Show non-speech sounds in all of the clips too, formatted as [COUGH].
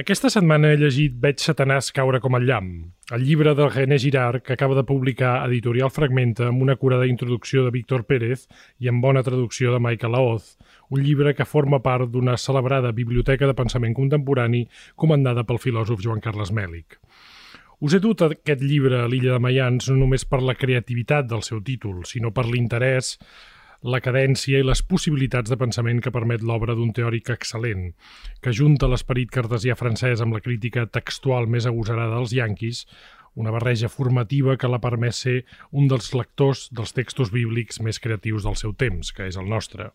Aquesta setmana he llegit Veig Satanàs caure com el llamp, el llibre del René Girard que acaba de publicar Editorial Fragmenta amb una curada introducció de Víctor Pérez i amb bona traducció de Michael Laoz, un llibre que forma part d'una celebrada biblioteca de pensament contemporani comandada pel filòsof Joan Carles Mèlic. Us he dut aquest llibre a l'illa de Mayans no només per la creativitat del seu títol, sinó per l'interès la cadència i les possibilitats de pensament que permet l'obra d'un teòric excel·lent, que junta l'esperit cartesià francès amb la crítica textual més agosarada dels yanquis, una barreja formativa que l'ha permès ser un dels lectors dels textos bíblics més creatius del seu temps, que és el nostre.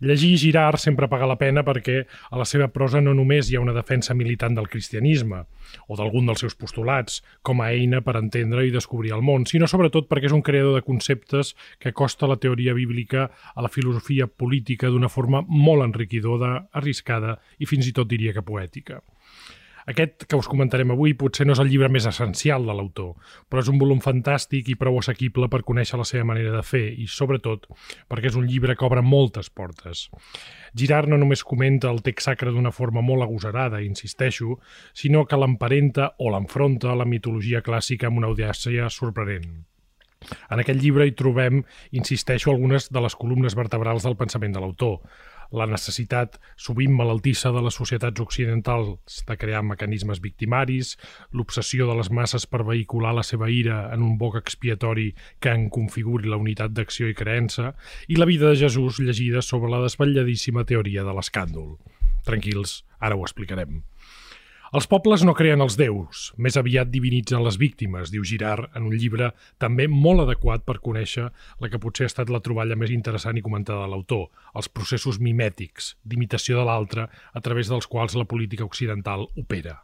Llegir Girard sempre paga la pena perquè a la seva prosa no només hi ha una defensa militant del cristianisme o d'algun dels seus postulats com a eina per entendre i descobrir el món, sinó sobretot perquè és un creador de conceptes que acosta la teoria bíblica a la filosofia política d'una forma molt enriquidora, arriscada i fins i tot diria que poètica. Aquest que us comentarem avui potser no és el llibre més essencial de l'autor, però és un volum fantàstic i prou assequible per conèixer la seva manera de fer i, sobretot, perquè és un llibre que obre moltes portes. Girard no només comenta el text sacre d'una forma molt agosarada, insisteixo, sinó que l'emparenta o l'enfronta a la mitologia clàssica amb una audiència sorprenent. En aquest llibre hi trobem, insisteixo, algunes de les columnes vertebrals del pensament de l'autor, la necessitat sovint malaltissa de les societats occidentals de crear mecanismes victimaris, l'obsessió de les masses per vehicular la seva ira en un boc expiatori que en configuri la unitat d'acció i creença, i la vida de Jesús llegida sobre la desvetlladíssima teoria de l'escàndol. Tranquils, ara ho explicarem. Els pobles no creen els déus, més aviat divinitzen les víctimes, diu Girard en un llibre també molt adequat per conèixer la que potser ha estat la troballa més interessant i comentada de l'autor, els processos mimètics, d'imitació de l'altre, a través dels quals la política occidental opera.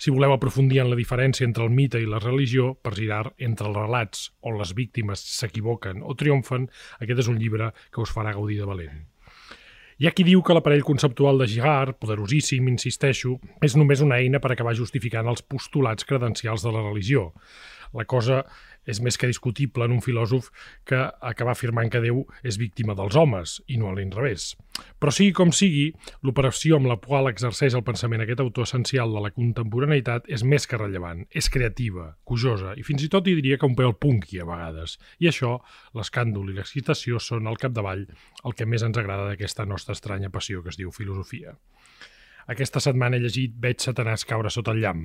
Si voleu aprofundir en la diferència entre el mite i la religió, per Girard, entre els relats on les víctimes s'equivoquen o triomfen, aquest és un llibre que us farà gaudir de valent. Hi ha qui diu que l'aparell conceptual de Girard, poderosíssim, insisteixo, és només una eina per acabar justificant els postulats credencials de la religió. La cosa és més que discutible en un filòsof que acaba afirmant que Déu és víctima dels homes i no a l'inrevés. Però sigui com sigui, l'operació amb la qual exerceix el pensament aquest autor essencial de la contemporaneïtat és més que rellevant, és creativa, cojosa i fins i tot hi diria que un pèl punky a vegades. I això, l'escàndol i l'excitació són al capdavall el que més ens agrada d'aquesta nostra estranya passió que es diu filosofia. Aquesta setmana he llegit Veig Satanàs caure sota el llamp,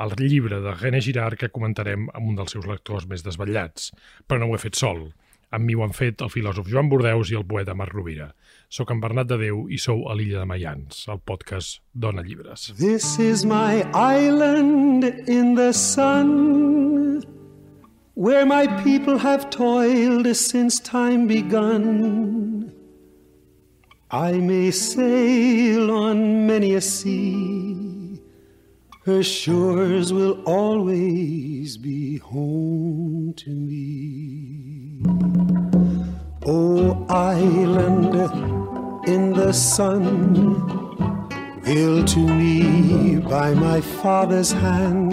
el llibre de René Girard que comentarem amb un dels seus lectors més desvetllats. Però no ho he fet sol. Amb mi ho han fet el filòsof Joan Bordeus i el poeta Marc Rovira. Soc en Bernat de Déu i sou a l'illa de Mayans, el podcast Dona Llibres. This is my island in the sun Where my people have toiled since time begun I may sail on many a sea, her shores will always be home to me. O island in the sun, Built to me by my father's hand.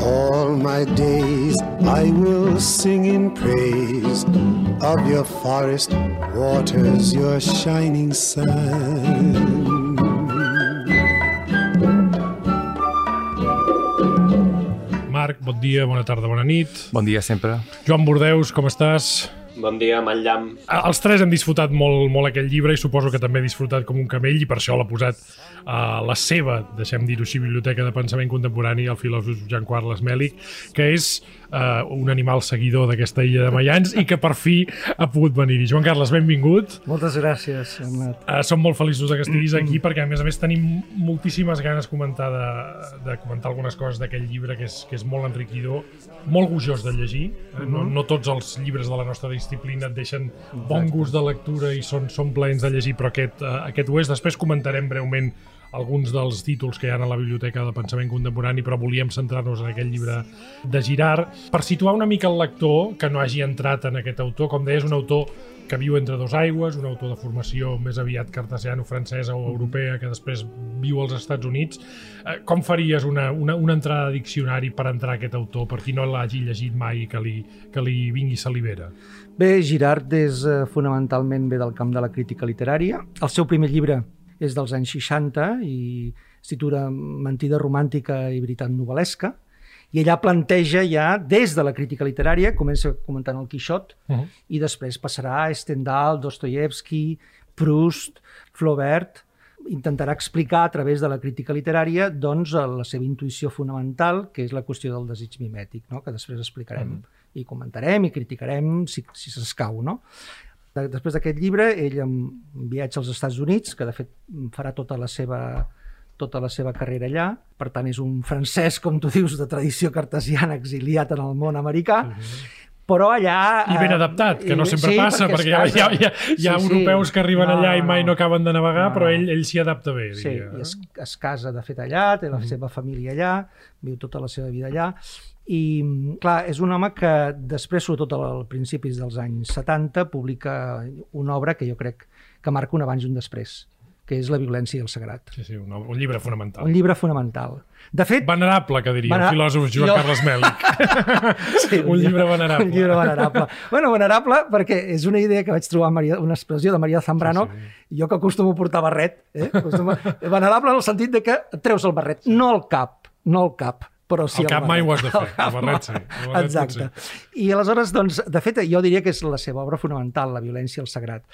All my days I will sing in praise of your forest waters, your shining sun. Marc, bon dia, bona tarda, bona nit. Bon dia sempre. Joan Bordeus, com estàs? Bon dia, Manllam. Els tres hem disfrutat molt, molt aquell llibre i suposo que també he disfrutat com un camell i per això l'ha posat a uh, la seva, deixem dir-ho així, Biblioteca de Pensament Contemporani, el filòsof Jean Carles Mèlic, que és uh, un animal seguidor d'aquesta illa de Mayans i que per fi ha pogut venir-hi. Joan Carles, benvingut. Moltes gràcies, Bernat. Uh, som molt feliços que estiguis aquí perquè a més a més tenim moltíssimes ganes comentar de, de comentar algunes coses d'aquell llibre que és, que és molt enriquidor, molt gojós de llegir. Uh, no, no tots els llibres de la nostra disciplina et deixen bon gust de lectura i són, són plaents de llegir, però aquest, uh, aquest ho és. Després comentarem breument alguns dels títols que hi ha a la Biblioteca de Pensament Contemporani, però volíem centrar-nos en aquest llibre de Girard per situar una mica el lector que no hagi entrat en aquest autor. Com deies, un autor que viu entre dos aigües, un autor de formació més aviat cartesiano-francesa o europea que després viu als Estats Units. Eh, com faries una, una, una entrada de diccionari per entrar a aquest autor, per qui no l'hagi llegit mai i que li, que li vingui salivera? Bé, Girard és eh, fonamentalment ve del camp de la crítica literària. El seu primer llibre és dels anys 60 i es titula Mentida romàntica i veritat novel·lesca, i allà planteja ja, des de la crítica literària, comença comentant el Quixot, uh -huh. i després passarà a Stendhal, Dostoyevsky, Proust, Flaubert, intentarà explicar a través de la crítica literària doncs, la seva intuïció fonamental, que és la qüestió del desig mimètic, no? que després explicarem uh -huh. i comentarem i criticarem si, si s'escau. No? Després d'aquest llibre, ell en viatge als Estats Units, que de fet farà tota la seva tota la seva carrera allà, per tant és un francès, com tu dius, de tradició cartesiana exiliat en el món americà, uh -huh però allà... I ben adaptat, que no sempre sí, passa, perquè, perquè hi ha, hi ha, hi ha sí, europeus sí. que arriben no, allà i mai no acaben de navegar, no, però ell, ell s'hi adapta bé. Sí, diria. i es, es casa, de fet, allà, té la uh -huh. seva família allà, viu tota la seva vida allà, i, clar, és un home que després, sobretot al principis dels anys 70, publica una obra que jo crec que marca un abans i un després que és la violència i el sagrat. Sí, sí, un, un llibre fonamental. Un llibre fonamental. De fet... Venerable, que diria vener... el filòsof Joan jo... Carles Mèlic. [LAUGHS] sí, un, un llibre venerable. [LAUGHS] Un llibre venerable. bueno, venerable perquè és una idea que vaig trobar, Maria, una expressió de Maria Zambrano, sí, sí. jo que acostumo a portar barret, eh? Acostumo... [LAUGHS] venerable en el sentit de que treus el barret, sí. no el cap, no el cap, però sí el, el cap mai ho has de fer, el, el barret sí. El barret Exacte. Sí. I aleshores, doncs, de fet, jo diria que és la seva obra fonamental, la violència i el sagrat.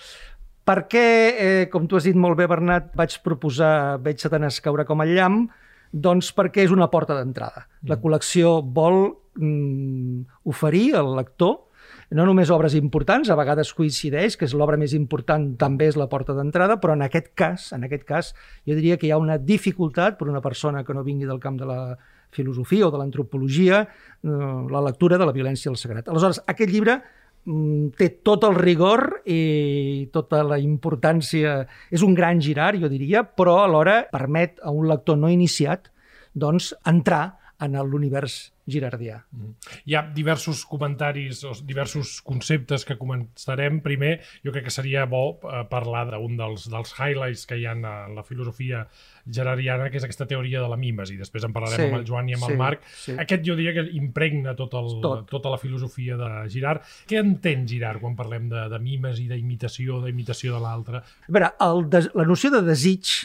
Per què, eh, com tu has dit molt bé, Bernat, vaig proposar Veig Satanàs caure com el llamp? Doncs perquè és una porta d'entrada. La mm. col·lecció vol mm, oferir al lector no només obres importants, a vegades coincideix que és l'obra més important, també és la porta d'entrada, però en aquest cas, en aquest cas, jo diria que hi ha una dificultat per una persona que no vingui del camp de la filosofia o de l'antropologia, eh, la lectura de la violència al sagrat. Aleshores, aquest llibre Mm, té tot el rigor i tota la importància. És un gran girar, jo diria, però alhora permet a un lector no iniciat doncs, entrar en l'univers girardià. Mm. Hi ha diversos comentaris o diversos conceptes que començarem. Primer, jo crec que seria bo eh, parlar d'un dels, dels highlights que hi ha en la filosofia gerardiana, que és aquesta teoria de la mímesi. Després en parlarem sí, amb el Joan i amb sí, el Marc. Sí. Aquest jo diria que impregna tot el, tot. tota la filosofia de Girard. Què entén Girard quan parlem de, de mímesi, d'imitació, d'imitació de l'altre? A veure, el de, la noció de desig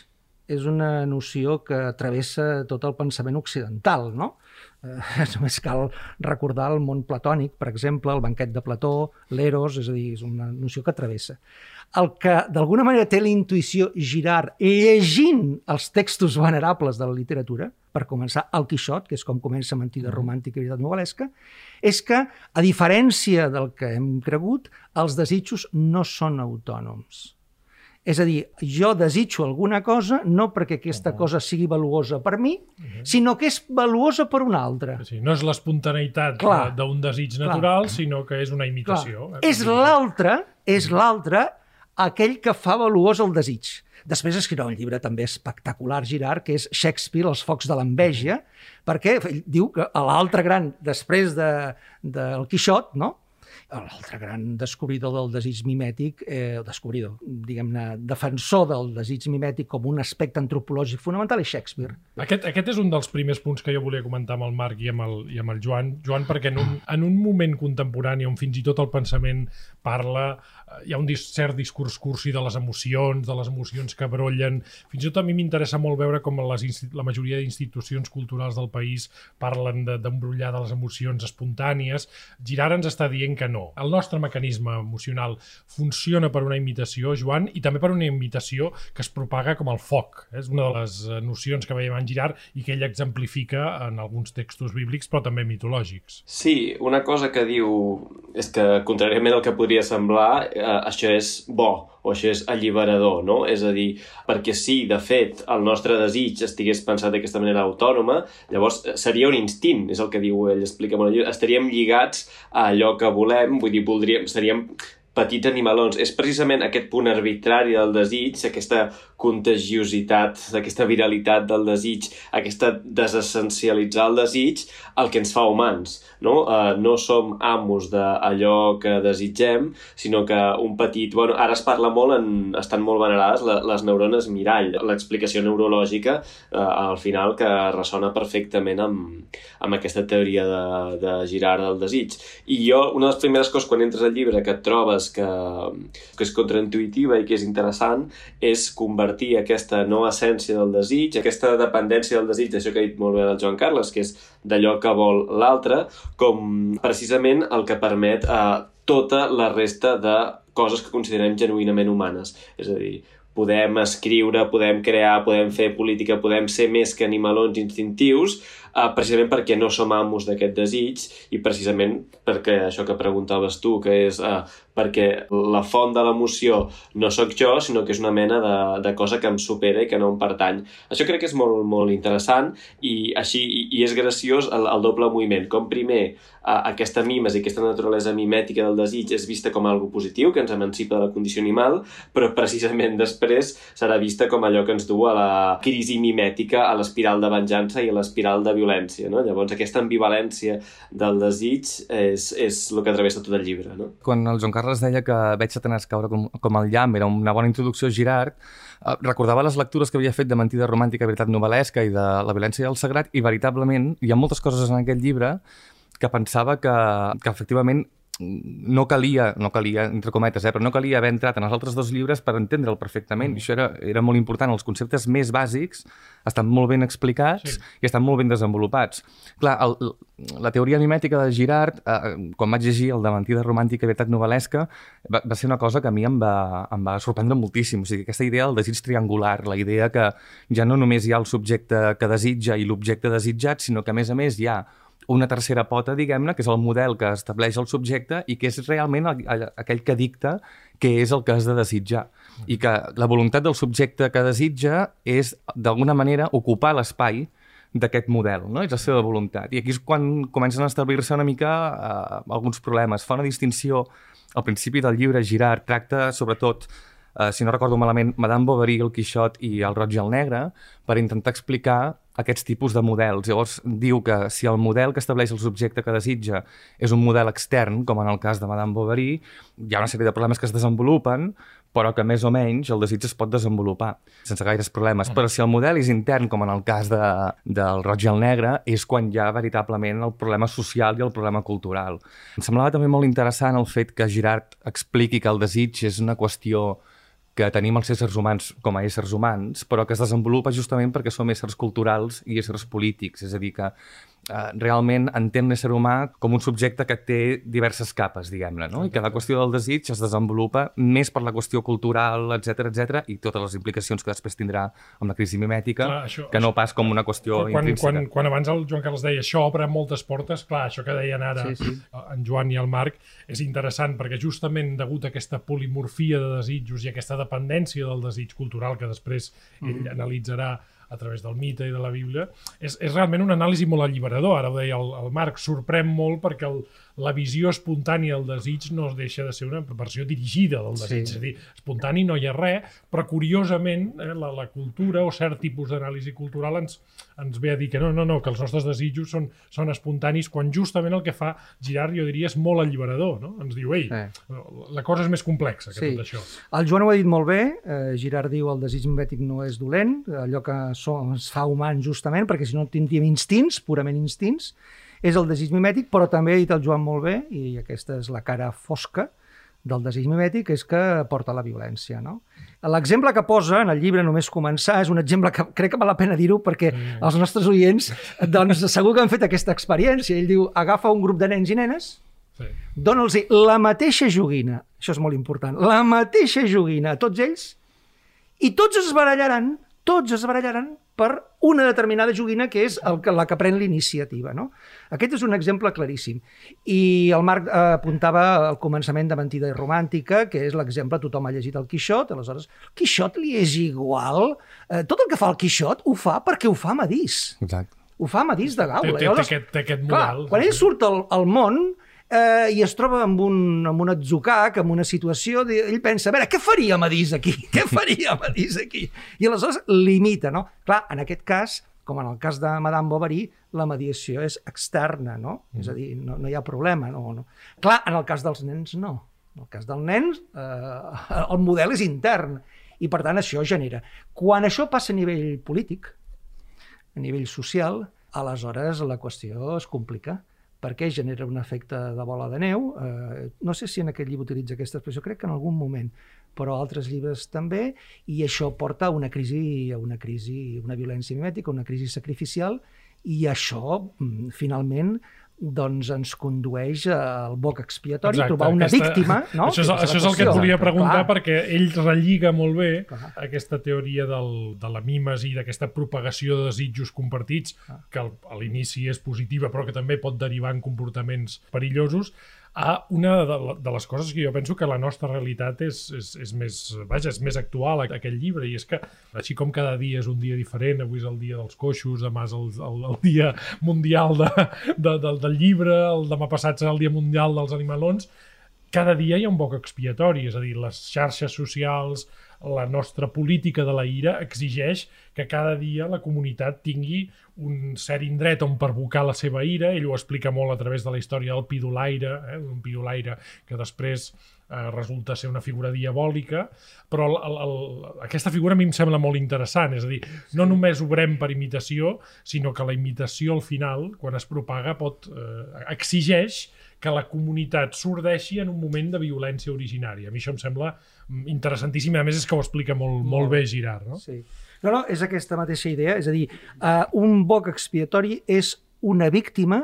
és una noció que travessa tot el pensament occidental, no? Eh, [LAUGHS] només cal recordar el món platònic, per exemple, el banquet de Plató, l'Eros, és a dir, és una noció que travessa. El que d'alguna manera té la intuïció girar llegint els textos venerables de la literatura, per començar el Quixot, que és com comença Mentida mm-hmm. romàntica i veritat novel·lesca, és que, a diferència del que hem cregut, els desitjos no són autònoms és a dir, jo desitjo alguna cosa no perquè aquesta uh -huh. cosa sigui valuosa per mi, uh -huh. sinó que és valuosa per una altra. Sí, no és l'espontaneïtat d'un desig natural, clar. sinó que és una imitació. Clar. Eh? És l'altre, és l'altre aquell que fa valuós el desig. Després escriurà un llibre també espectacular, Girard, que és Shakespeare, Els focs de l'enveja, perquè ell diu que l'altre gran, després de, del Quixot, no? L'altre gran descobridor del desig mimètic, eh, descobridor, diguem-ne, defensor del desig mimètic com un aspecte antropològic fonamental és Shakespeare. Aquest, aquest és un dels primers punts que jo volia comentar amb el Marc i amb el, i amb el Joan. Joan, perquè en un, en un moment contemporani on fins i tot el pensament parla, eh, hi ha un cert discurs cursi de les emocions, de les emocions que brollen. Fins i tot a mi m'interessa molt veure com les, la majoria d'institucions culturals del país parlen d'embrollar de, de les emocions espontànies. Girard ens està dient que no. El nostre mecanisme emocional funciona per una imitació, Joan, i també per una imitació que es propaga com el foc. És una de les eh, nocions que veiem en Girard i que ell exemplifica en alguns textos bíblics, però també mitològics. Sí, una cosa que diu és que, contràriament al que podria semblar, eh, això és bo o això és alliberador, no? És a dir, perquè si, de fet, el nostre desig estigués pensat d'aquesta manera autònoma, llavors eh, seria un instint, és el que diu ell, explica molt, estaríem lligats a allò que volem, vull dir, voldríem, seríem petits animalons. És precisament aquest punt arbitrari del desig, aquesta contagiositat, aquesta viralitat del desig, aquesta desessencialitzar el desig, el que ens fa humans. No, uh, no som amos d'allò que desitgem, sinó que un petit... Bueno, ara es parla molt, en, estan molt venerades les neurones mirall, l'explicació neurològica uh, al final que ressona perfectament amb, amb aquesta teoria de, de girar del desig. I jo, una de les primeres coses quan entres al llibre que et trobes vegades que, que és contraintuitiva i que és interessant és convertir aquesta no essència del desig, aquesta dependència del desig, d'això que ha dit molt bé el Joan Carles, que és d'allò que vol l'altre, com precisament el que permet a eh, tota la resta de coses que considerem genuïnament humanes. És a dir, podem escriure, podem crear, podem fer política, podem ser més que animalons instintius, eh, precisament perquè no som amos d'aquest desig i precisament perquè això que preguntaves tu, que és eh, perquè la font de l'emoció no sóc jo, sinó que és una mena de, de cosa que em supera i que no em pertany. Això crec que és molt, molt interessant i així i, i és graciós el, el doble moviment. Com primer eh, aquesta mimes i aquesta naturalesa mimètica del desig és vista com algo positiu, que ens emancipa de la condició animal, però precisament després serà vista com allò que ens du a la crisi mimètica, a l'espiral de venjança i a l'espiral de violència. No? Llavors aquesta ambivalència del desig és, és el que travessa tot el llibre. No? Quan el Joan Carles deia que veig Satanàs caure com, com el llamp, era una bona introducció a Girard, eh, recordava les lectures que havia fet de Mentida romàntica, veritat novel·lesca i de La violència del sagrat, i veritablement hi ha moltes coses en aquest llibre que pensava que, que efectivament no calia, no calia, entre cometes, eh, però no calia haver entrat en els altres dos llibres per entendre'l perfectament. Mm. I això era, era molt important. Els conceptes més bàsics estan molt ben explicats sí. i estan molt ben desenvolupats. Clar, el, la teoria mimètica de Girard, eh, quan vaig llegir el de Mentida romàntica i veritat novel·lesca, va, va ser una cosa que a mi em va, em va sorprendre moltíssim. O sigui, aquesta idea del desig triangular, la idea que ja no només hi ha el subjecte que desitja i l'objecte desitjat, sinó que a més a més hi ha una tercera pota, diguem-ne, que és el model que estableix el subjecte i que és realment el, el, aquell que dicta què és el que has de desitjar. I que la voluntat del subjecte que desitja és, d'alguna manera, ocupar l'espai d'aquest model, no? és la seva voluntat. I aquí és quan comencen a establir-se una mica eh, alguns problemes. Fa una distinció al principi del llibre Girard, tracta sobretot eh, si no recordo malament, Madame Bovary, el Quixot i el Roig i el Negre, per intentar explicar aquests tipus de models. Llavors diu que si el model que estableix el subjecte que desitja és un model extern, com en el cas de Madame Bovary, hi ha una sèrie de problemes que es desenvolupen, però que més o menys el desig es pot desenvolupar sense gaires problemes. Mm. Però si el model és intern, com en el cas de, del roig i el negre, és quan hi ha veritablement el problema social i el problema cultural. Em semblava també molt interessant el fet que Girard expliqui que el desig és una qüestió que tenim els éssers humans com a éssers humans, però que es desenvolupa justament perquè som éssers culturals i éssers polítics. És a dir, que realment entén l'ésser humà com un subjecte que té diverses capes, diguem-ne, no? i que la qüestió del desig es desenvolupa més per la qüestió cultural, etc etc i totes les implicacions que després tindrà amb la crisi mimètica, clar, això, que no pas com una qüestió quan, intrínseca. Quan, quan abans el Joan Carles deia això obre moltes portes, clar, això que deien ara sí, sí. en Joan i el Marc és interessant perquè justament degut a aquesta polimorfia de desitjos i aquesta dependència del desig cultural que després ell mm. analitzarà a través del mite i de la Bíblia, és, és realment un anàlisi molt alliberador. Ara ho deia el, el Marc, sorprèn molt perquè el, la visió espontània del desig no es deixa de ser una versió dirigida del desig. Sí. És a dir, espontani no hi ha res, però curiosament eh, la, la cultura o cert tipus d'anàlisi cultural ens, ens ve a dir que no, no, no, que els nostres desitjos són, són espontanis, quan justament el que fa Girard, jo diria, és molt alliberador. No? Ens diu, ei, sí. la cosa és més complexa que sí. tot això. El Joan ho ha dit molt bé, eh, Girard diu el desig mimètic no és dolent, allò que som, es fa humà justament, perquè si no tindríem instints, purament instints, és el desig mimètic, però també ha dit el Joan molt bé, i aquesta és la cara fosca del desig mimètic, és que porta la violència. No? L'exemple que posa en el llibre Només començar és un exemple que crec que val la pena dir-ho perquè mm. els nostres oients doncs, segur que han fet aquesta experiència. Ell diu, agafa un grup de nens i nenes, sí. dona'ls la mateixa joguina, això és molt important, la mateixa joguina a tots ells, i tots es barallaran, tots es barallaran per una determinada joguina que és el que, la que pren l'iniciativa. No? Aquest és un exemple claríssim. I el Marc eh, apuntava al començament de Mentida i Romàntica, que és l'exemple, tothom ha llegit el Quixot, aleshores, el Quixot li és igual, eh, tot el que fa el Quixot ho fa perquè ho fa Madís. Exacte. Ho fa Madís de Gaula. Té, té, té, aquest, té aquest model. Clar, quan ell surt al, al món, eh, i es troba amb un, amb un atzucac, amb una situació, de, ell pensa, a veure, què faria Madís aquí? [LAUGHS] Què faria Madís aquí? I aleshores limita, no? Clar, en aquest cas, com en el cas de Madame Bovary, la mediació és externa, no? Mm. És a dir, no, no hi ha problema. No, no. Clar, en el cas dels nens, no. En el cas dels nens, eh, el model és intern i, per tant, això genera. Quan això passa a nivell polític, a nivell social, aleshores la qüestió es complica perquè genera un efecte de bola de neu. Eh, no sé si en aquest llibre utilitza aquesta expressió, crec que en algun moment, però altres llibres també, i això porta a una crisi, a una crisi, una violència mimètica, una crisi sacrificial, i això, mm, finalment, doncs ens condueix al boc expiatori, Exacte, trobar una aquesta- víctima, no? Això és, Aquesta això és el que et volia preguntar, Clar. perquè ell relliga molt bé Clar. aquesta teoria del, de la mimesi, d'aquesta propagació de desitjos compartits, que al- a l'inici és positiva, però que també pot derivar en comportaments perillosos, a una de, de les coses que jo penso que la nostra realitat és, és, és més, vaja, és més actual, aquest llibre, i és que, així com cada dia és un dia diferent, avui és el dia dels coixos, demà és el, el, el dia mundial de, de, del, del llibre, el demà passat serà el dia mundial dels animalons, cada dia hi ha un boc expiatori, és a dir, les xarxes socials, la nostra política de la ira exigeix que cada dia la comunitat tingui un cert indret on perbocar la seva ira, ell ho explica molt a través de la història del pidolaire, eh, un pidolaire que després eh, resulta ser una figura diabòlica, però el, el, el, aquesta figura a mi em sembla molt interessant, és a dir, no només obrem per imitació, sinó que la imitació al final, quan es propaga, pot eh, exigeix que la comunitat sordeixi en un moment de violència originària. A mi això em sembla mm, interessantíssim, a més és que ho explica molt, molt bé Girard, no? Sí. No, no, és aquesta mateixa idea, és a dir, uh, un boc expiatori és una víctima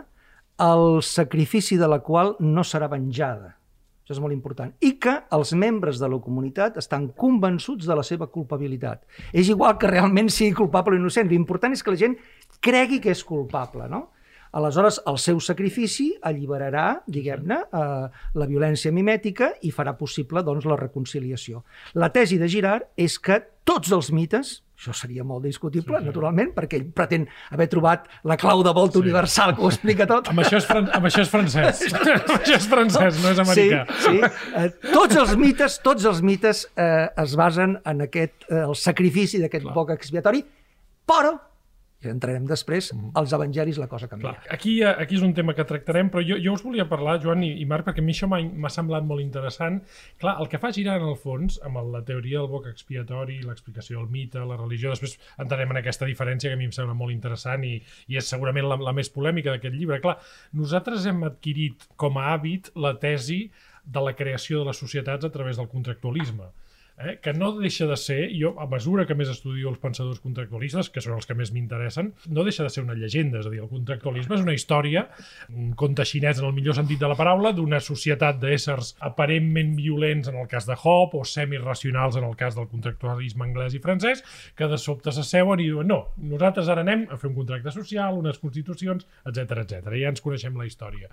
el sacrifici de la qual no serà venjada. Això és molt important. I que els membres de la comunitat estan convençuts de la seva culpabilitat. És igual que realment sigui culpable o innocent. L'important és que la gent cregui que és culpable, no? Aleshores, el seu sacrifici alliberarà, diguem-ne, eh, la violència mimètica i farà possible doncs, la reconciliació. La tesi de Girard és que tots els mites, això seria molt discutible, sí, sí. naturalment, perquè ell pretén haver trobat la clau de volta sí. universal que ho explica tot. Amb això és, fran amb això és francès. [LAUGHS] amb això és francès, no és americà. Sí, sí. Eh, tots els mites, tots els mites eh, es basen en aquest, eh, el sacrifici d'aquest boc expiatori, però i entrarem després, als evangelis la cosa canvia. Clar, aquí, eh, aquí és un tema que tractarem, però jo, jo us volia parlar, Joan i, i Marc, perquè a mi això m'ha m'ha semblat molt interessant. Clar, el que fa girar en el fons, amb el- la teoria del boc expiatori, l'explicació del mite, la religió, després entrarem en aquesta diferència que a mi em sembla molt interessant i, i és segurament la, la més polèmica d'aquest llibre. Clar, nosaltres hem adquirit com a hàbit la tesi de la creació de les societats a través del contractualisme eh? que no deixa de ser, jo a mesura que més estudio els pensadors contractualistes, que són els que més m'interessen, no deixa de ser una llegenda, és a dir, el contractualisme és una història, un conte xinès en el millor sentit de la paraula, d'una societat d'éssers aparentment violents en el cas de Hobbes o semirracionals en el cas del contractualisme anglès i francès, que de sobte s'asseuen i diuen no, nosaltres ara anem a fer un contracte social, unes constitucions, etc etc. Ja ens coneixem la història.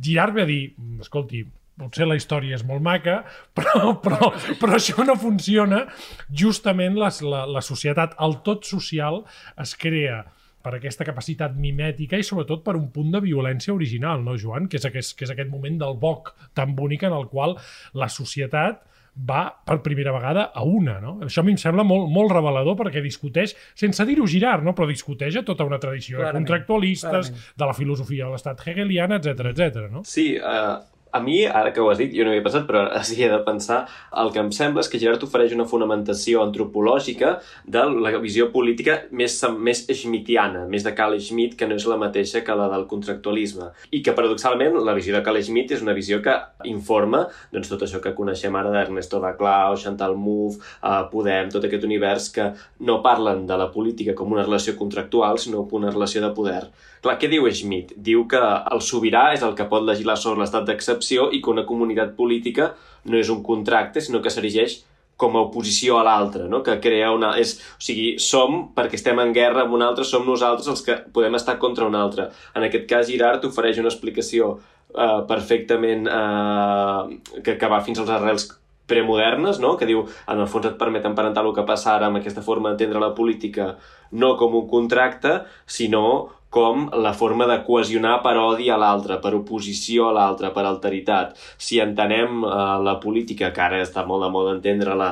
Girard ve a dir, "Mm, escolti, potser la història és molt maca, [LAUGHS] però, però, però això no funciona. Justament les, la, la societat, el tot social, es crea per aquesta capacitat mimètica i sobretot per un punt de violència original, no, Joan? Que és aquest, que és aquest moment del boc tan bonic en el qual la societat va per primera vegada a una, no? Això a mi em sembla molt, molt revelador perquè discuteix, sense dir-ho girar, no? però discuteix a tota una tradició Clarament, de contractualistes, clarament. de la filosofia de l'estat hegeliana, etc etc. no? Sí, uh, a mi, ara que ho has dit, jo no havia pensat, però sí he de pensar, el que em sembla és que Girard ofereix una fonamentació antropològica de la visió política més, més schmittiana, més de Carl Schmitt, que no és la mateixa que la del contractualisme. I que, paradoxalment, la visió de Carl Schmitt és una visió que informa doncs, tot això que coneixem ara d'Ernesto Baclau, Chantal Mouffe, uh, Podem, tot aquest univers que no parlen de la política com una relació contractual, sinó com una relació de poder. Clar, què diu Schmitt? Diu que el sobirà és el que pot legislar sobre l'estat d'excepció i que una comunitat política no és un contracte, sinó que s'erigeix com a oposició a l'altre, no? que crea una... És, o sigui, som, perquè estem en guerra amb un altre, som nosaltres els que podem estar contra un altre. En aquest cas, Girard ofereix una explicació eh, perfectament eh, que, que va fins als arrels premodernes, no? que diu, en el fons et permet emparentar el que passa ara amb aquesta forma d'entendre la política no com un contracte, sinó com la forma de cohesionar per odi a l'altre, per oposició a l'altre, per alteritat. Si entenem eh, la política, que ara està molt de moda entendre-la,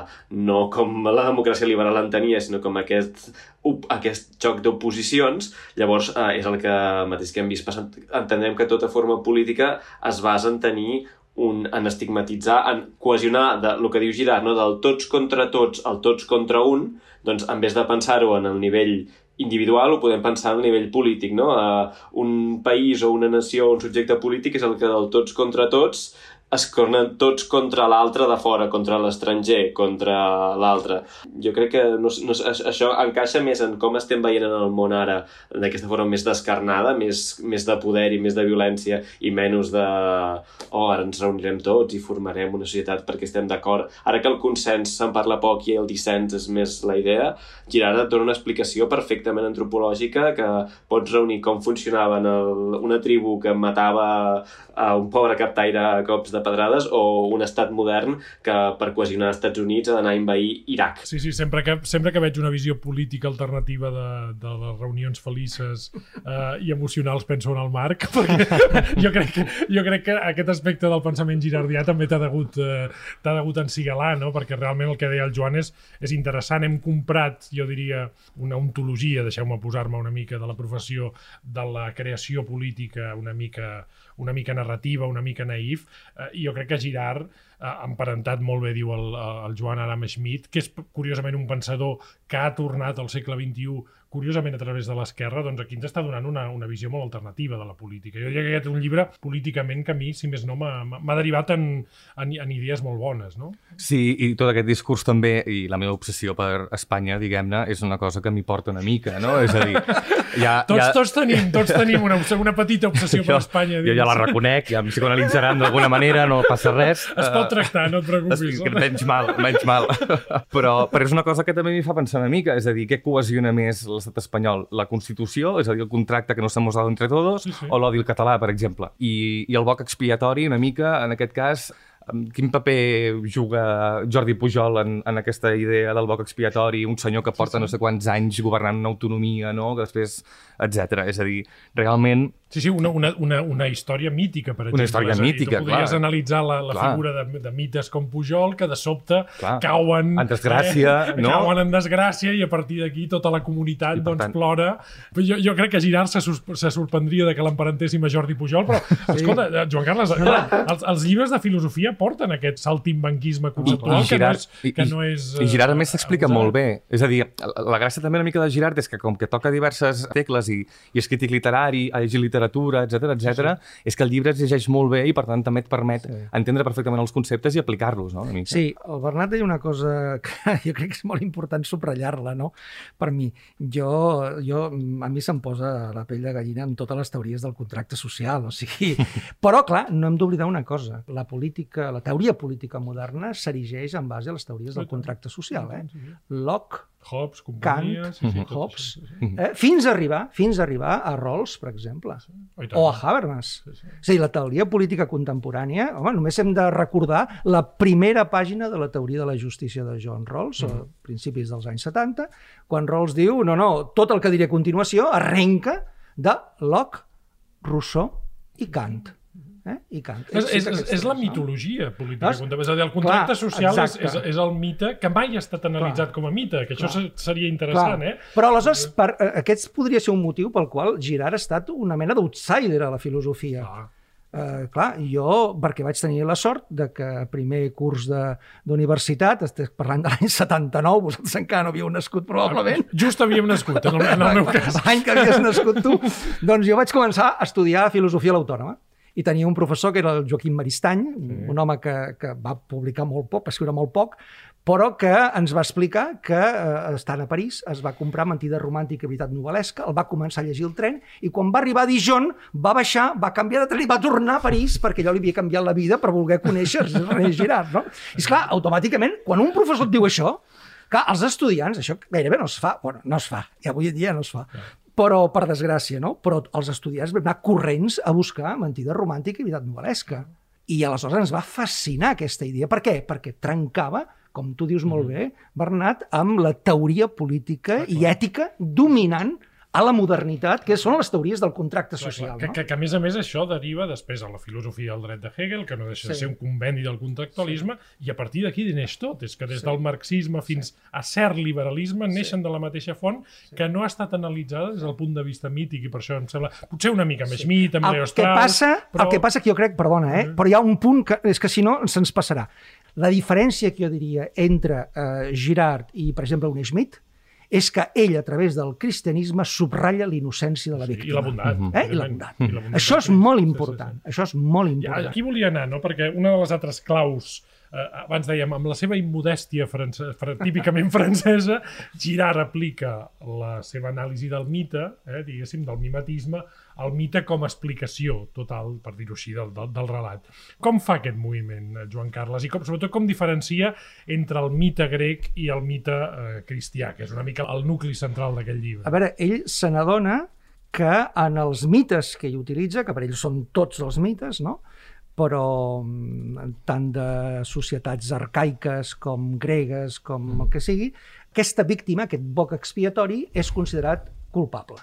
no com la democràcia liberal entenia, sinó com aquest, up, aquest xoc d'oposicions, llavors eh, és el que mateix que hem vist passant. Entenem que tota forma política es basa en tenir un, en estigmatitzar, en cohesionar de, el que diu Girard, no? del tots contra tots al tots contra un, doncs en vez de pensar-ho en el nivell individual ho podem pensar a nivell polític, no? Uh, un país o una nació o un subjecte polític és el que del tots contra tots es cornen tots contra l'altre de fora, contra l'estranger, contra l'altre. Jo crec que no, no, això encaixa més en com estem veient en el món ara, d'aquesta forma més descarnada, més, més de poder i més de violència i menys de oh, ara ens reunirem tots i formarem una societat perquè estem d'acord. Ara que el consens se'n parla poc i el dissens és més la idea, Girard et dona una explicació perfectament antropològica que pots reunir com funcionava el, una tribu que matava a un pobre captaire a cops de pedrades o un estat modern que per cohesionar els Estats Units ha d'anar a envair Iraq. Sí, sí, sempre que, sempre que veig una visió política alternativa de, de les reunions felices eh, i emocionals penso en el Marc, [LAUGHS] perquè jo crec, que, jo crec que aquest aspecte del pensament girardià també t'ha degut, eh, degut encigalar, no? perquè realment el que deia el Joan és, és interessant. Hem comprat, jo diria, una ontologia, deixeu-me posar-me una mica de la professió de la creació política una mica una mica narrativa, una mica naïf, eh, jo crec que Girard, eh, emparentat molt bé, diu el, el Joan Adam Schmidt, que és curiosament un pensador que ha tornat al segle XXI curiosament a través de l'esquerra, doncs aquí ens està donant una, una visió molt alternativa de la política. Jo diria que aquest és un llibre políticament que a mi, si més no, m'ha derivat en, en, en idees molt bones, no? Sí, i tot aquest discurs també, i la meva obsessió per Espanya, diguem-ne, és una cosa que m'hi porta una mica, no? És a dir, ja, tots, ja... tots tenim, tots tenim una, una petita obsessió jo, per Espanya. Jo ja la reconec, ja em psicoanalitzaran d'alguna manera, no passa res. Es pot tractar, no et preocupis. Es, menys mal, menys mal. [LAUGHS] Però, però és una cosa que també m'hi fa pensar una mica, és a dir, què cohesiona més l'estat espanyol la Constitució, és a dir, el contracte que no s'ha mostrat entre tots, sí, sí. o l'odi al català, per exemple. I, I el boc expiatori, una mica, en aquest cas, quin paper juga Jordi Pujol en, en aquesta idea del boc expiatori, un senyor que porta sí, sí. no sé quants anys governant una autonomia, no? que després, etc. És a dir, realment Sí, sí, una, una, una, una història mítica, per exemple. Una història dir, mítica, tu podries clar. analitzar la, la clar. figura de, de mites com Pujol, que de sobte clar. cauen... En desgràcia, eh, no? Cauen en desgràcia i a partir d'aquí tota la comunitat doncs, tant... plora. Però jo, jo crec que Girard se, se sorprendria de que l'emparentéssim a Jordi Pujol, però, sí. escolta, eh, Joan Carles, clar, els, els llibres de filosofia porten aquest saltimbanquisme conceptual, I, i Girard, que no és... Que no és I, i Girard, a més, s'explica molt bé. És a dir, la gràcia també una mica de Girard és que com que toca diverses tecles i, i és crític literari, ha llegit literatura, etc etc. Sí. és que el llibre es llegeix molt bé i per tant també et permet sí. entendre perfectament els conceptes i aplicar-los, no? Sí, el Bernat deia una cosa que [LAUGHS] jo crec que és molt important subratllar-la, no? Per mi, jo, jo a mi se'm posa la pell de gallina amb totes les teories del contracte social, o sigui... [LAUGHS] Però, clar, no hem d'oblidar una cosa. La política, la teoria política moderna s'erigeix en base a les teories del contracte social, eh? Locke, Hobbes. Kant, sí, sí, Hobbes, sí, sí. Eh, fins a arribar fins a arribar a Rawls, per exemple, sí. o a Habermas. Sí, sí. És a dir, la teoria política contemporània, home, només hem de recordar la primera pàgina de la teoria de la justícia de John Rawls, mm. a principis dels anys 70, quan Rawls diu, no, no, tot el que diré a continuació arrenca de Locke, Rousseau i Kant. Eh? I Kant. És, és, és, és la mitologia política. No? És a dir, el contracte Clar, social és, és, és el mite que mai ha estat analitzat Clar. com a mite, que això Clar. seria interessant. Clar. Eh? Però aleshores, per, eh, aquest podria ser un motiu pel qual Girard ha estat una mena d'outsider a la filosofia. Clar. Uh, clar, jo, perquè vaig tenir la sort de que primer curs d'universitat, estic parlant de l'any 79, vosaltres encara no havíeu nascut probablement. Just havíem nascut, en el, en el [LAUGHS] meu cas. L'any que havies nascut tu. [LAUGHS] doncs jo vaig començar a estudiar filosofia a l'Autònoma i tenia un professor que era el Joaquim Maristany, sí. un home que, que va publicar molt poc, va escriure molt poc, però que ens va explicar que, eh, estant a París, es va comprar Mentida romàntica i veritat novel·lesca, el va començar a llegir el tren, i quan va arribar a Dijon, va baixar, va canviar de tren i va tornar a París, perquè allò li havia canviat la vida per voler conèixer [LAUGHS] René Girard, no? I esclar, automàticament, quan un professor et diu això, Clar, els estudiants, això gairebé no es fa, bueno, no es fa, i avui en dia no es fa, però per desgràcia, no? Però els estudiants vam anar corrents a buscar mentida romàntica i veritat novel·lesca. I aleshores ens va fascinar aquesta idea. Per què? Perquè trencava com tu dius molt bé, Bernat, amb la teoria política i ètica dominant a la modernitat, que són les teories del contracte social. Clar, clar, no? que, que, a més a més això deriva després a la filosofia del dret de Hegel, que no deixa sí. de ser un conveni del contractualisme, sí. i a partir d'aquí neix tot. És que des sí. del marxisme fins sí. a cert liberalisme neixen sí. de la mateixa font sí. que no ha estat analitzada des del punt de vista mític, i per això em sembla potser una mica més sí. mit, amb Leo Strauss... Passa, però... El que passa que jo crec, perdona, eh, mm. però hi ha un punt que és que si no se'ns passarà. La diferència que jo diria entre eh, Girard i, per exemple, un Schmidt és que ell, a través del cristianisme, subratlla l'innocència de la Sí, víctima. I la bondat. Eh? I la bondat. I la bondat, Això és sí. molt Sí, sí, important. sí. Això és molt Ja, important. aquí volia anar, no? perquè una de les altres claus, eh, abans dèiem, amb la seva immodèstia france, fr típicament [LAUGHS] francesa, Girard aplica la seva anàlisi del mite, eh, diguéssim, del mimetisme, al mite com a explicació total, per dir-ho així, del, del, del relat. Com fa aquest moviment, eh, Joan Carles? I com, sobretot com diferencia entre el mite grec i el mite eh, cristià, que és una mica el nucli central d'aquest llibre? A veure, ell se n'adona que en els mites que ell utilitza, que per ell són tots els mites, no? Però mm, tant de societats arcaiques com gregues, com el que sigui, aquesta víctima, aquest boc expiatori, és considerat culpable.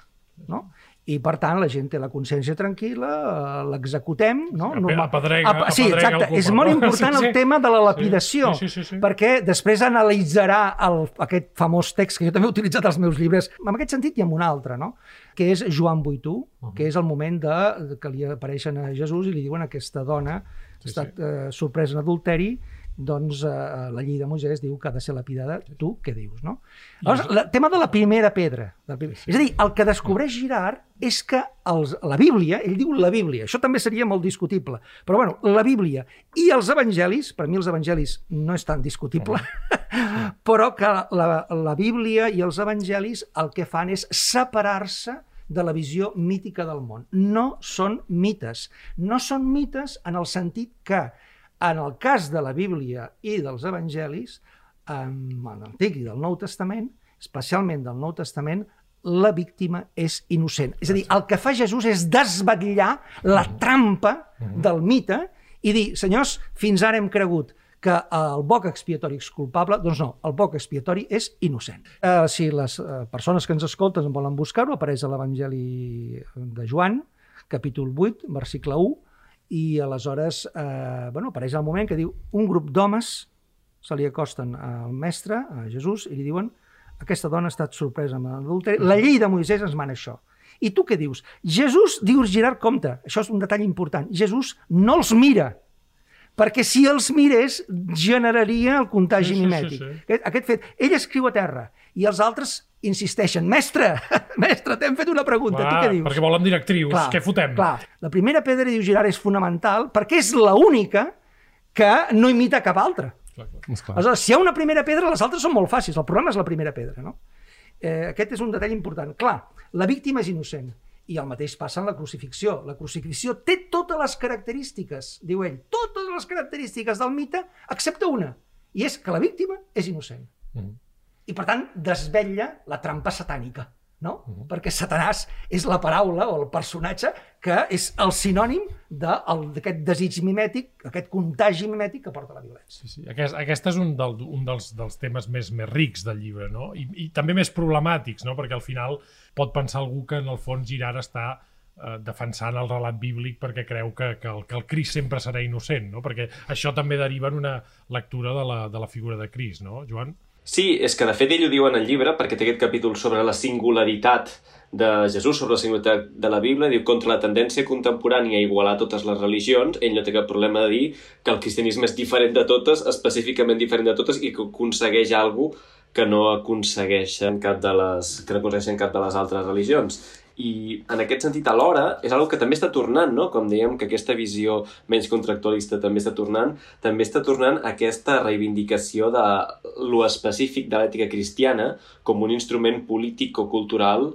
No? I, per tant, la gent té la consciència tranquil·la, eh, l'executem... No? Normal- apedrega- Apa- sí, apedrega el exacte. És molt [LAUGHS] important Sí, sí. el tema de la lapidació, Sí, sí, sí, sí. perquè després analitzarà el, aquest famós text que jo també he utilitzat als meus llibres, en aquest sentit i en un altre, no? que és Joan Buitú, que és el moment de, que li apareixen a Jesús i li diuen aquesta dona ha estat eh, sorpresa en adulteri, doncs eh, la llei de Moisès diu que ha de ser lapidada. Tu què dius, no? Llavors, el tema de la primera pedra. Del primer... És a dir, el que descobreix Girard és que els, la Bíblia, ell diu la Bíblia, això també seria molt discutible, però bueno, la Bíblia i els evangelis, per mi els evangelis no és tan discutible, [LAUGHS] però que la, la Bíblia i els evangelis el que fan és separar-se de la visió mítica del món. No són mites. No són mites en el sentit que, en el cas de la Bíblia i dels evangelis, en l'Antic i del Nou Testament, especialment del Nou Testament, la víctima és innocent. És a dir, el que fa Jesús és desvetllar la trampa del mite i dir, senyors, fins ara hem cregut que el boc expiatori és culpable, doncs no, el boc expiatori és innocent. Eh, si les eh, persones que ens escolten volen buscar-ho, apareix a l'Evangeli de Joan, capítol 8, versicle 1, i aleshores eh, bueno, apareix el moment que diu un grup d'homes se li acosten al mestre, a Jesús, i li diuen aquesta dona ha estat sorpresa amb l'adulteri. La llei de Moisès ens mana això. I tu què dius? Jesús, dius Girard, compte, això és un detall important, Jesús no els mira, perquè si els mirés generaria el contagi Sí, sí, sí, mimètic. sí. Aquest, aquest fet, ell escriu a terra i els altres insisteixen, mestre, [LAUGHS] mestre, t'hem fet una pregunta, tu què dius? perquè volen directrius, què fotem? Clar, la primera pedra, diu Girard, és fonamental perquè és la única que no imita cap altra. Clar, clar. Aleshores, si hi ha una primera pedra, les altres són molt fàcils. El problema és la primera pedra, no? Eh, aquest és un detall important. Clar, la víctima és innocent. I el mateix passa en la crucifixió. La crucifixió té totes les característiques, diu ell, totes les característiques del mite, excepte una, i és que la víctima és innocent. Mhm. I, per tant, desvetlla la trampa satànica, no? Perquè Satanàs és la paraula o el personatge que és el sinònim de- d'aquest desig mimètic, aquest contagi mimètic que porta la violència. Sí, sí. Aquest, aquest és un, del, un dels, dels temes més, més rics del llibre, no? I, I també més problemàtics, no? Perquè al final pot pensar algú que en el fons Girard està eh, defensant el relat bíblic perquè creu que, que, el, que el Crist sempre serà innocent, no? Perquè això també deriva en una lectura de la, de la figura de Crist, no, Joan? Sí, és que de fet ell ho diu en el llibre, perquè té aquest capítol sobre la singularitat de Jesús, sobre la singularitat de la Bíblia, diu contra la tendència contemporània a igualar totes les religions, ell no té cap problema de dir que el cristianisme és diferent de totes, específicament diferent de totes, i que aconsegueix alguna que no aconsegueixen cap de les, que no aconsegueixen cap de les altres religions. I en aquest sentit, alhora, és algo que també està tornant, no? Com dèiem, que aquesta visió menys contractualista també està tornant, també està tornant aquesta reivindicació de lo específic de l'ètica cristiana com un instrument polític o cultural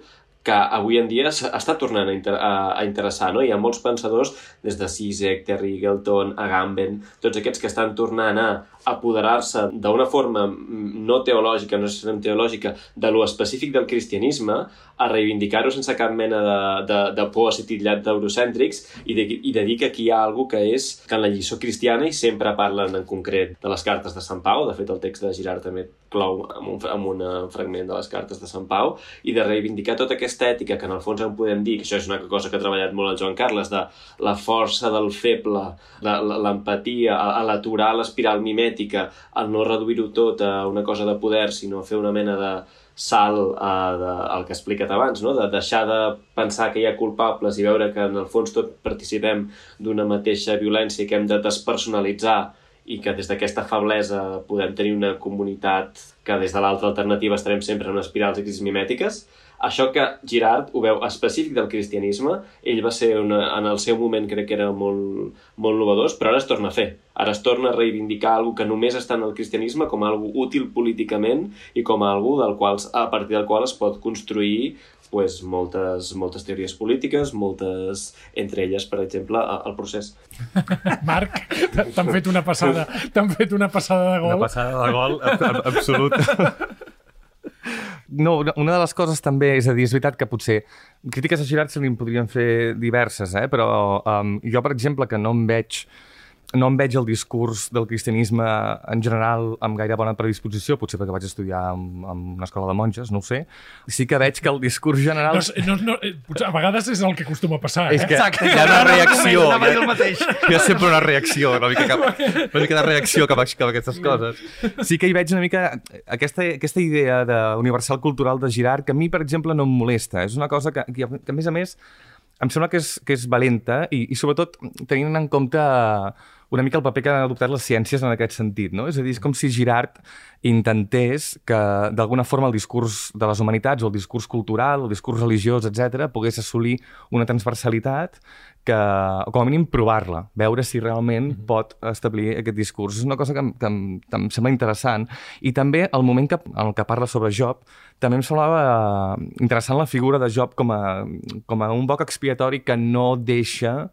que avui en dia està tornant a, inter a, a interessar, no? Hi ha molts pensadors, des de Zizek, Terry Eagleton, Agamben, tots aquests que estan tornant a apoderar-se d'una forma mm, no teològica, no necessàriament teològica, de lo específic del cristianisme, a reivindicar-ho sense cap mena de, de, de por a ser titllat d'eurocèntrics i, de, i de dir que aquí hi ha alguna que és que en la lliçó cristiana i sempre parlen en concret de les cartes de Sant Pau, de fet el text de Girard també clou amb un, amb un eh, fragment de les cartes de Sant Pau, i de reivindicar tota aquesta ètica que en el fons en podem dir, que això és una cosa que ha treballat molt el Joan Carles, de la força del feble, la- l'empatia, a, l'aturar l'espiral mimètica, al no reduir-ho tot a una cosa de poder, sinó a fer una mena de salt a, de, al que he explicat abans, no? de deixar de pensar que hi ha culpables i veure que en el fons tot participem d'una mateixa violència que hem de despersonalitzar i que des d'aquesta feblesa podem tenir una comunitat que des de l'altra alternativa estarem sempre en espirals de mimètiques, això que Girard ho veu específic del cristianisme, ell va ser una, en el seu moment crec que era molt, molt novedós, però ara es torna a fer. Ara es torna a reivindicar algo que només està en el cristianisme com algo útil políticament i com algo del qual, a partir del qual es pot construir pues, moltes, moltes teories polítiques, moltes, entre elles, per exemple, el procés. [LAUGHS] Marc, t'han fet una passada, t'han fet una passada de gol. Una passada de gol absolut. [LAUGHS] No, una de les coses també, és a dir, és veritat que potser crítiques a Girard se li podrien fer diverses, eh? però um, jo, per exemple, que no em veig no em veig el discurs del cristianisme en general amb gaire bona predisposició, potser perquè vaig estudiar en, en una escola de monges, no ho sé. Sí que veig que el discurs general... No, no, no, eh, a vegades és el que acostuma a passar, eh? És que Exacte, hi ha una reacció. Hi ha, hi ha sempre una reacció, una mica, cap, una mica de reacció cap a, cap a aquestes coses. Sí que hi veig una mica aquesta, aquesta idea de universal cultural de Girard, que a mi, per exemple, no em molesta. És una cosa que, que, que a més a més, em sembla que és, que és valenta i, i sobretot tenint en compte una mica el paper que han adoptat les ciències en aquest sentit. No? És a dir, és com si Girard intentés que, d'alguna forma, el discurs de les humanitats o el discurs cultural, el discurs religiós, etc, pogués assolir una transversalitat que, com a mínim provar-la, veure si realment mm -hmm. pot establir aquest discurs. És una cosa que, que, em, que em sembla interessant. I també el moment que, en el que parla sobre Job, també em semblava interessant la figura de Job com a, com a un boc expiatori que no deixa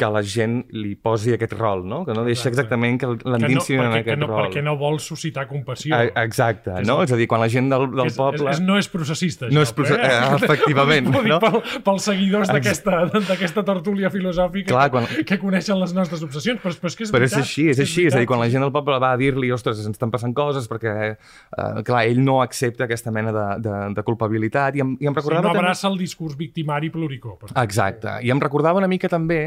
que la gent li posi aquest rol, no? Que no deixa exactament que l'endinsin no, en aquest no, rol. Perquè no vol suscitar compassió. A, exacte, és, no? És a dir, quan la gent del, del és, poble... És, és, no és processista, no és proce... eh? eh efectivament. no? pel, pels seguidors d'aquesta tertúlia filosòfica Clar, quan... que, coneixen les nostres obsessions, però, però és que és Però veritat, és així, és, és així. És a dir, quan la gent del poble va a dir-li, ostres, ens estan passant coses, perquè, eh, clar, ell no accepta aquesta mena de, de, de culpabilitat. I em, i em recordava... Sí, no abraça també... el discurs victimari pluricó. Exacte. I em recordava una mica també,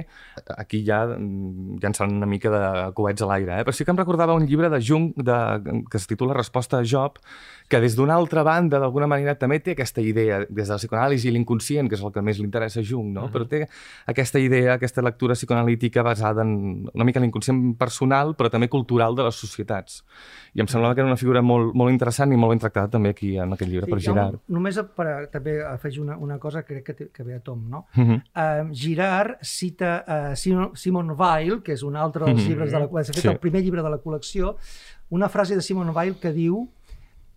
aquí ja Mm, llançant una mica de coets a l'aire, eh? però sí que em recordava un llibre de Jung de, que es titula Resposta a Job, que des d'una altra banda, d'alguna manera, també té aquesta idea, des de la psicoanàlisi i l'inconscient, que és el que més li interessa a Jung, no? Uh -huh. però té aquesta idea, aquesta lectura psicoanalítica basada en una mica en l'inconscient personal, però també cultural de les societats. I em semblava que era una figura molt, molt interessant i molt ben tractada també aquí en aquest llibre sí, per Girard. Un, només per a, també afegir una, una cosa, crec que, té, que ve a tom, no? Uh -huh. uh, Girard cita uh, Simon Weil, que és un altre dels -huh. llibres de la... De fet, sí. el primer llibre de la col·lecció, una frase de Simon Weil que diu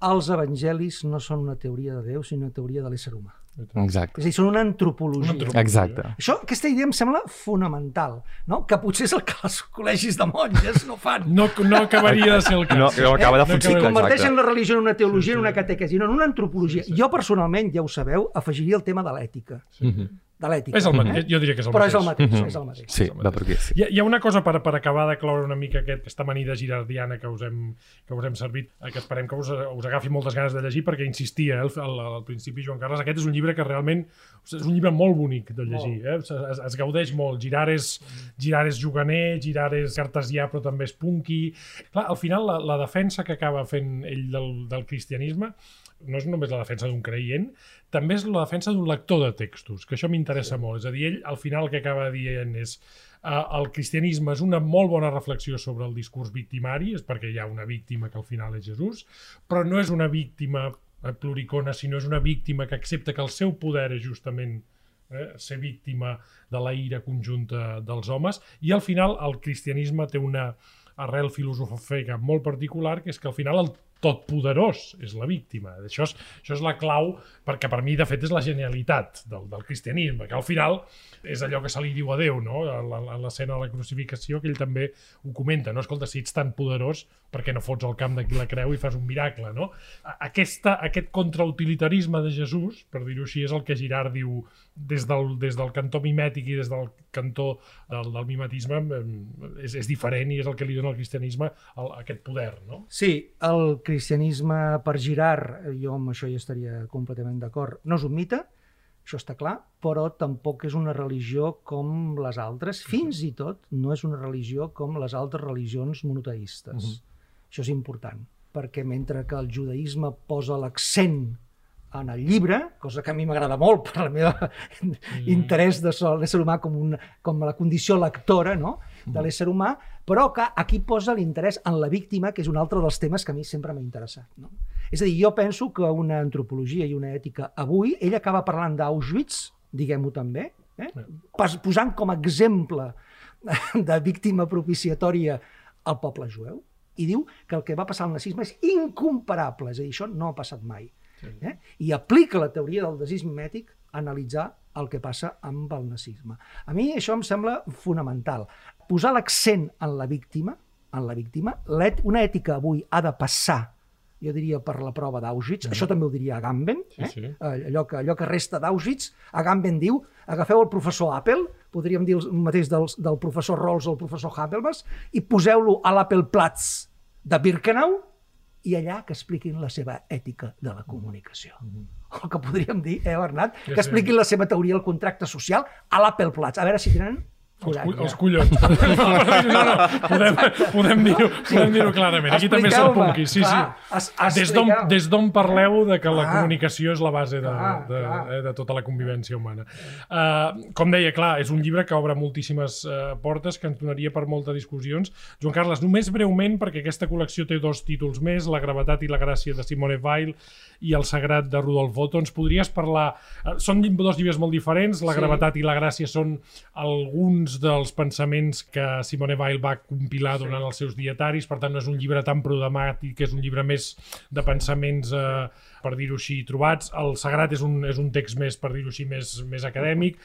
els evangelis no són una teoria de Déu, sinó una teoria de l'ésser humà. Exacte. És a dir, són una antropologia. Una antropologia. Exacte. Això, aquesta idea em sembla fonamental, no? que potser és el que els col·legis de monges no fan. No, no acabaria de ser el cas. No, no acaba de funcionar. Si converteixen la religió en una teologia, sí, sí. en una catequesi, no en una antropologia. Sí, sí. Jo, personalment, ja ho sabeu, afegiria el tema de l'ètica. Sí. Mm -hmm de l'ètica. És el mateix, eh? jo diria que és el Però mateix. és el mateix, mm -hmm. és el mateix. Sí, va per aquí. Sí. Hi, ha, hi ha una cosa per, per acabar de cloure una mica aquest, aquesta amanida girardiana que us hem, que us hem servit, eh, que esperem que us, us agafi moltes ganes de llegir, perquè insistia eh, al, al principi Joan Carles, aquest és un llibre que realment és un llibre molt bonic de llegir, eh? es, es, es gaudeix molt. Girar és, girar és juganer, girar és cartesià, però també és punky. Clar, al final la, la defensa que acaba fent ell del, del cristianisme no és només la defensa d'un creient, també és la defensa d'un lector de textos, que això m'interessa sí. molt. És a dir, ell al final el que acaba dient és uh, el cristianisme és una molt bona reflexió sobre el discurs victimari, és perquè hi ha una víctima que al final és Jesús, però no és una víctima eh, pluricona, sinó és una víctima que accepta que el seu poder és justament eh, ser víctima de la ira conjunta dels homes, i al final el cristianisme té una arrel filosòfica molt particular, que és que al final el tot poderós és la víctima. Això és, això és la clau, perquè per mi, de fet, és la genialitat del, del cristianisme, que al final és allò que se li diu a Déu, no? a l'escena de la crucificació, que ell també ho comenta, no? Escolta, si ets tan poderós, perquè no fots el camp de qui la creu i fas un miracle, no? Aquesta, aquest contrautilitarisme de Jesús, per dir-ho així, és el que Girard diu des del, des del cantó mimètic i des del cantó del, del mimetisme és, és diferent i és el que li dona al cristianisme el, aquest poder, no? Sí, el cristianisme per Girard, jo amb això hi estaria completament d'acord, no és un mite, això està clar, però tampoc és una religió com les altres, fins i tot no és una religió com les altres religions monoteistes. Uh -huh. Això és important, perquè mentre que el judaïsme posa l'accent en el llibre, cosa que a mi m'agrada molt per el meu mm. interès de l'ésser humà com, un, com la condició lectora no? de l'ésser humà, però que aquí posa l'interès en la víctima, que és un altre dels temes que a mi sempre m'ha interessat. No? És a dir, jo penso que una antropologia i una ètica avui, ell acaba parlant d'Auschwitz, diguem-ho també, eh? posant com a exemple de víctima propiciatòria al poble jueu, i diu que el que va passar al nazisme és incomparable, és a dir, això no ha passat mai. Sí. Eh? I aplica la teoria del desisme mètic a analitzar el que passa amb el nazisme. A mi això em sembla fonamental. Posar l'accent en la víctima, en la víctima, una ètica avui ha de passar jo diria per la prova d'Auschwitz, mm. això també ho diria Agamben, sí, eh? sí. Allò, que, allò que resta d'Auschwitz, Agamben diu, agafeu el professor Apple, podríem dir el mateix del, del professor Rawls o el professor Habermas, i poseu-lo a l'Apple Platz de Birkenau, i allà que expliquin la seva ètica de la comunicació. Mm -hmm. O que podríem dir, eh, Bernat, que expliquin la seva teoria del contracte social a l'Apple Platz. A veure si tenen els, cu els collons. [LAUGHS] no, no, podem, podem dir-ho podem dir clarament. Aquí també és el punqui. Sí, sí. Des d'on parleu de que la comunicació és la base de, de, eh, de tota la convivència humana. Uh, com deia, clar, és un llibre que obre moltíssimes uh, portes, que ens donaria per moltes discussions. Joan Carles, només breument, perquè aquesta col·lecció té dos títols més, La gravetat i la gràcia de Simone Weil i El sagrat de Rudolf Otto. Ens podries parlar... Uh, són dos llibres molt diferents, La gravetat i la gràcia són alguns alguns dels pensaments que Simone Weil va compilar durant sí. els seus dietaris, per tant no és un llibre tan programàtic, és un llibre més de pensaments, eh, per dir-ho així, trobats. El Sagrat és un, és un text més, per dir-ho així, més, més acadèmic.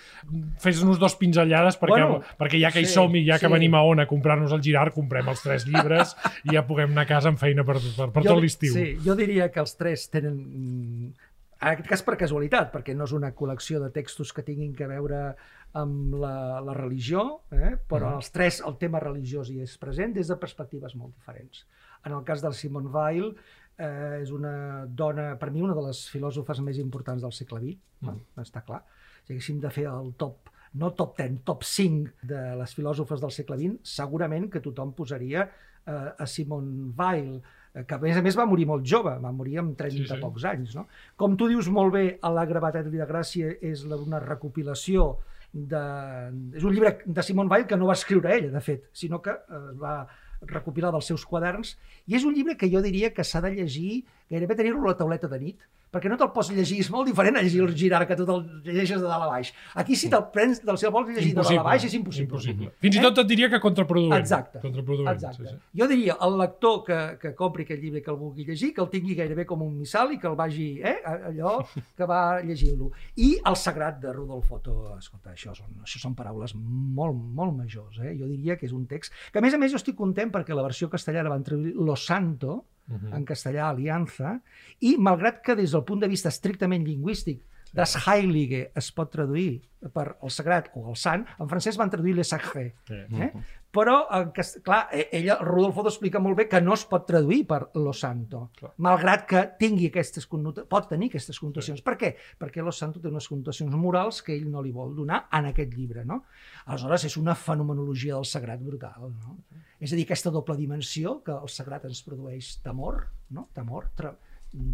Fes-nos dos pinzellades perquè, bueno, perquè ja que sí, hi som i ja que sí. venim a on a comprar-nos el Girard, comprem els tres llibres [LAUGHS] i ja puguem anar a casa amb feina per, per, per jo, tot l'estiu. Sí, jo diria que els tres tenen en aquest cas per casualitat, perquè no és una col·lecció de textos que tinguin que veure amb la, la religió, eh? però -huh. els tres el tema religiós hi és present des de perspectives molt diferents. En el cas del Simone Weil, eh, és una dona, per mi, una de les filòsofes més importants del segle XX, -huh. està clar. Si haguéssim de fer el top no top 10, top 5 de les filòsofes del segle XX, segurament que tothom posaria eh, a Simone Weil, eh, que a més a més va morir molt jove, va morir amb 30 sí, sí. pocs anys. No? Com tu dius molt bé, a la gravetat i la gràcia és una recopilació de... És un llibre de Simon Weil que no va escriure ella, de fet, sinó que es eh, va recopilar dels seus quaderns, i és un llibre que jo diria que s'ha de llegir, gairebé tenir-lo a la tauleta de nit, perquè no te'l pots llegir, és molt diferent a llegir el Girard, que tu te'l llegeixes de dalt a baix. Aquí si te'l prens, del seu vols llegir impossible. de dalt a baix és impossible. impossible. Fins i tot et diria que contraproduent. Exacte. contraproduent Exacte. Sí, sí. Jo diria, el lector que, que compri aquest llibre que el vulgui llegir, que el tingui gairebé com un missal i que el vagi, eh, allò [LAUGHS] que va llegint-lo. I el sagrat de Rudolf Otto, escolta, això són, això són paraules molt, molt majors. Eh? Jo diria que és un text que, a més a més, jo estic content perquè la versió castellana va traduir Lo Santo, uh -huh. en castellà Alianza, i malgrat que des del punt de vista estrictament lingüístic Das Heilige es pot traduir per el sagrat o el sant, en francès van traduir le sacré. Eh? Però, en, clar, e, ella, Rodolfo explica molt bé que no es pot traduir per lo santo, clar. malgrat que tingui aquestes pot tenir aquestes connotacions. Sí. Per què? Perquè lo santo té unes connotacions morals que ell no li vol donar en aquest llibre. No? Aleshores, és una fenomenologia del sagrat brutal. No? És a dir, aquesta doble dimensió que el sagrat ens produeix temor, no? temor, tre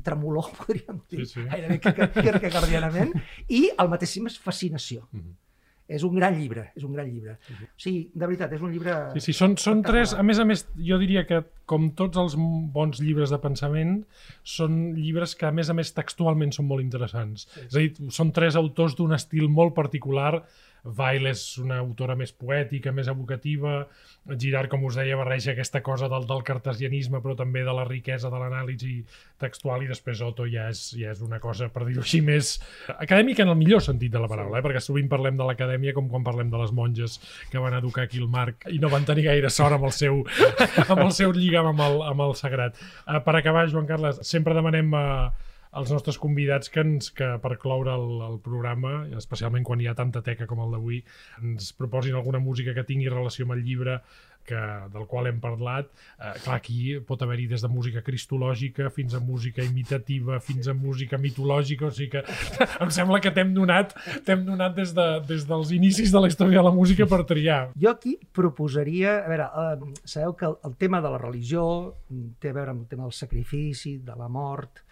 tremolor, [LAUGHS] podríem dir, sí, sí. gairebé kierkegaardianament, i al mateix temps fascinació. Mm -hmm. És un gran llibre, és un gran llibre. O sigui, de veritat, és un llibre... Sí, sí, són, són tres... A més a més, jo diria que, com tots els bons llibres de pensament, són llibres que, a més a més, textualment són molt interessants. Sí. És a dir, són tres autors d'un estil molt particular, Weil és una autora més poètica, més evocativa, Girard, com us deia, barreja aquesta cosa del, del cartesianisme, però també de la riquesa de l'anàlisi textual, i després Otto ja és, ja és una cosa, per dir-ho així, més acadèmica en el millor sentit de la paraula, eh? perquè sovint parlem de l'acadèmia com quan parlem de les monges que van educar aquí el Marc i no van tenir gaire sort amb el seu, [LAUGHS] amb el seu lligam amb el, amb el sagrat. Uh, per acabar, Joan Carles, sempre demanem... Uh, els nostres convidats que, ens, que per cloure el, el programa, especialment quan hi ha tanta teca com el d'avui, ens proposin alguna música que tingui relació amb el llibre que, del qual hem parlat. Eh, clar, aquí pot haver-hi des de música cristològica fins a música imitativa, fins a música mitològica, o sigui que [LAUGHS] em sembla que t'hem donat, donat des, de, des dels inicis de la història de la música per triar. Jo aquí proposaria, a veure, eh, sabeu que el, el tema de la religió té a veure amb el tema del sacrifici, de la mort,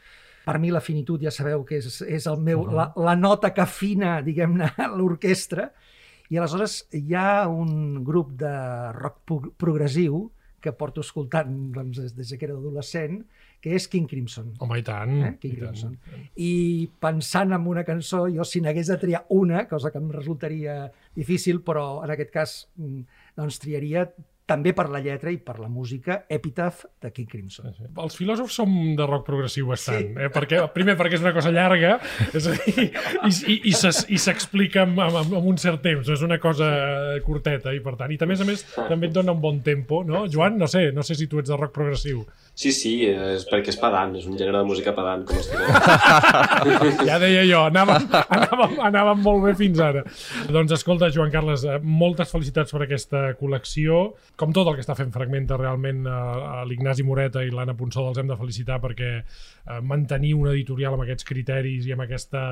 Per mi la finitud ja sabeu que és, és el meu, uh -huh. la, la nota que afina, diguem-ne, [LAUGHS] l'orquestra. I aleshores hi ha un grup de rock progressiu que porto escoltant doncs, des, des que era adolescent, que és King Crimson. Home, i tant. Eh? King i Crimson. Tant. I pensant en una cançó, jo si n'hagués de triar una, cosa que em resultaria difícil, però en aquest cas mm, doncs triaria també per la lletra i per la música, Epitaph de King Crimson. Sí, sí. Els filòsofs som de rock progressiu bastant, sí. eh? perquè, primer perquè és una cosa llarga, és a dir, i, i, i s'explica amb, amb, amb un cert temps, és una cosa curteta, i per tant, i també, a més, també et dona un bon tempo, no? Joan, no sé, no sé si tu ets de rock progressiu. Sí, sí, és perquè és pedant, és un gènere de música pedant, com estic. [LAUGHS] ja deia jo, anàvem, anàvem, anàvem molt bé fins ara. Doncs escolta, Joan Carles, eh, moltes felicitats per aquesta col·lecció com tot el que està fent Fragmenta realment eh, l'Ignasi Moreta i l'Anna Ponsó els hem de felicitar perquè eh, mantenir una editorial amb aquests criteris i amb aquesta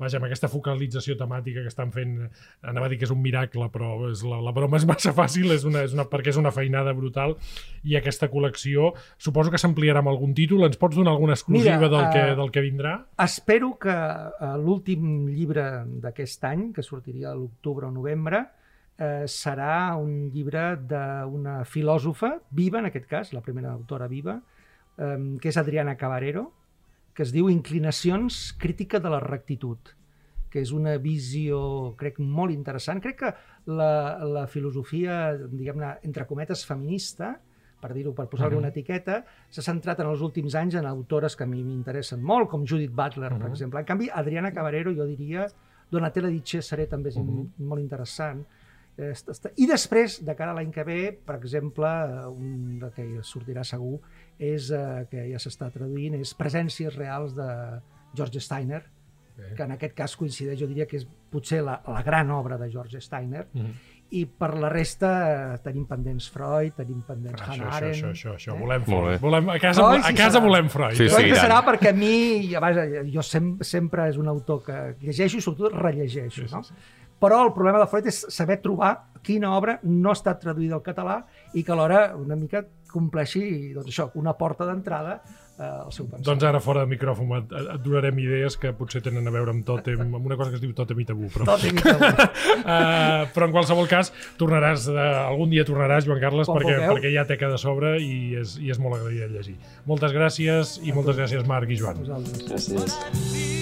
vaja, amb aquesta focalització temàtica que estan fent, anava a dir que és un miracle, però és la, la broma és massa fàcil, és una, és una, perquè és una feinada brutal, i aquesta col·lecció suposo que s'ampliarà amb algun títol. Ens pots donar alguna exclusiva Mira, del, que, uh, del que vindrà? Espero que uh, l'últim llibre d'aquest any, que sortiria a l'octubre o novembre, eh, serà un llibre d'una filòsofa viva, en aquest cas, la primera autora viva, eh, que és Adriana Cabarero, que es diu Inclinacions crítica de la rectitud, que és una visió, crec, molt interessant. Crec que la, la filosofia, diguem-ne, entre cometes, feminista, per dir-ho, per posar-li uh -huh. una etiqueta, s'ha centrat en els últims anys en autores que a mi m'interessen molt, com Judith Butler, uh -huh. per exemple. En canvi, Adriana Cabarero, jo diria, Donatella Di Cesare també és uh -huh. molt interessant. I després, de cara a l'any que ve, per exemple, un que sortirà segur, és eh, que ja s'està traduint, és Presències reals de George Steiner, Bé. que en aquest cas coincideix, jo diria que és potser la, la gran obra de George Steiner, mm -hmm. i per la resta eh, tenim pendents Freud, tenim pendents ah, Hannah Arendt... Això, això, això, això, volem Freud. Volem, a casa, Freud, a casa sí volem Freud. Sí, sí, Freud serà perquè a mi, vaja, jo sem sempre és un autor que llegeixo i sobretot rellegeixo, sí, sí, no? Sí però el problema de Freud és saber trobar quina obra no ha estat traduïda al català i que alhora una mica compleixi doncs això, una porta d'entrada eh, al seu pensament. Doncs ara fora de micròfon et, et donarem idees que potser tenen a veure amb tòtem, amb una cosa que es diu tòtem i tabú. Però... Tòtem i tabú. uh, [LAUGHS] però en qualsevol cas, tornaràs, uh, algun dia tornaràs, Joan Carles, perquè, perquè ja té cada sobre i és, i és molt agraït de llegir. Moltes gràcies i moltes gràcies, Marc i Joan. Gràcies.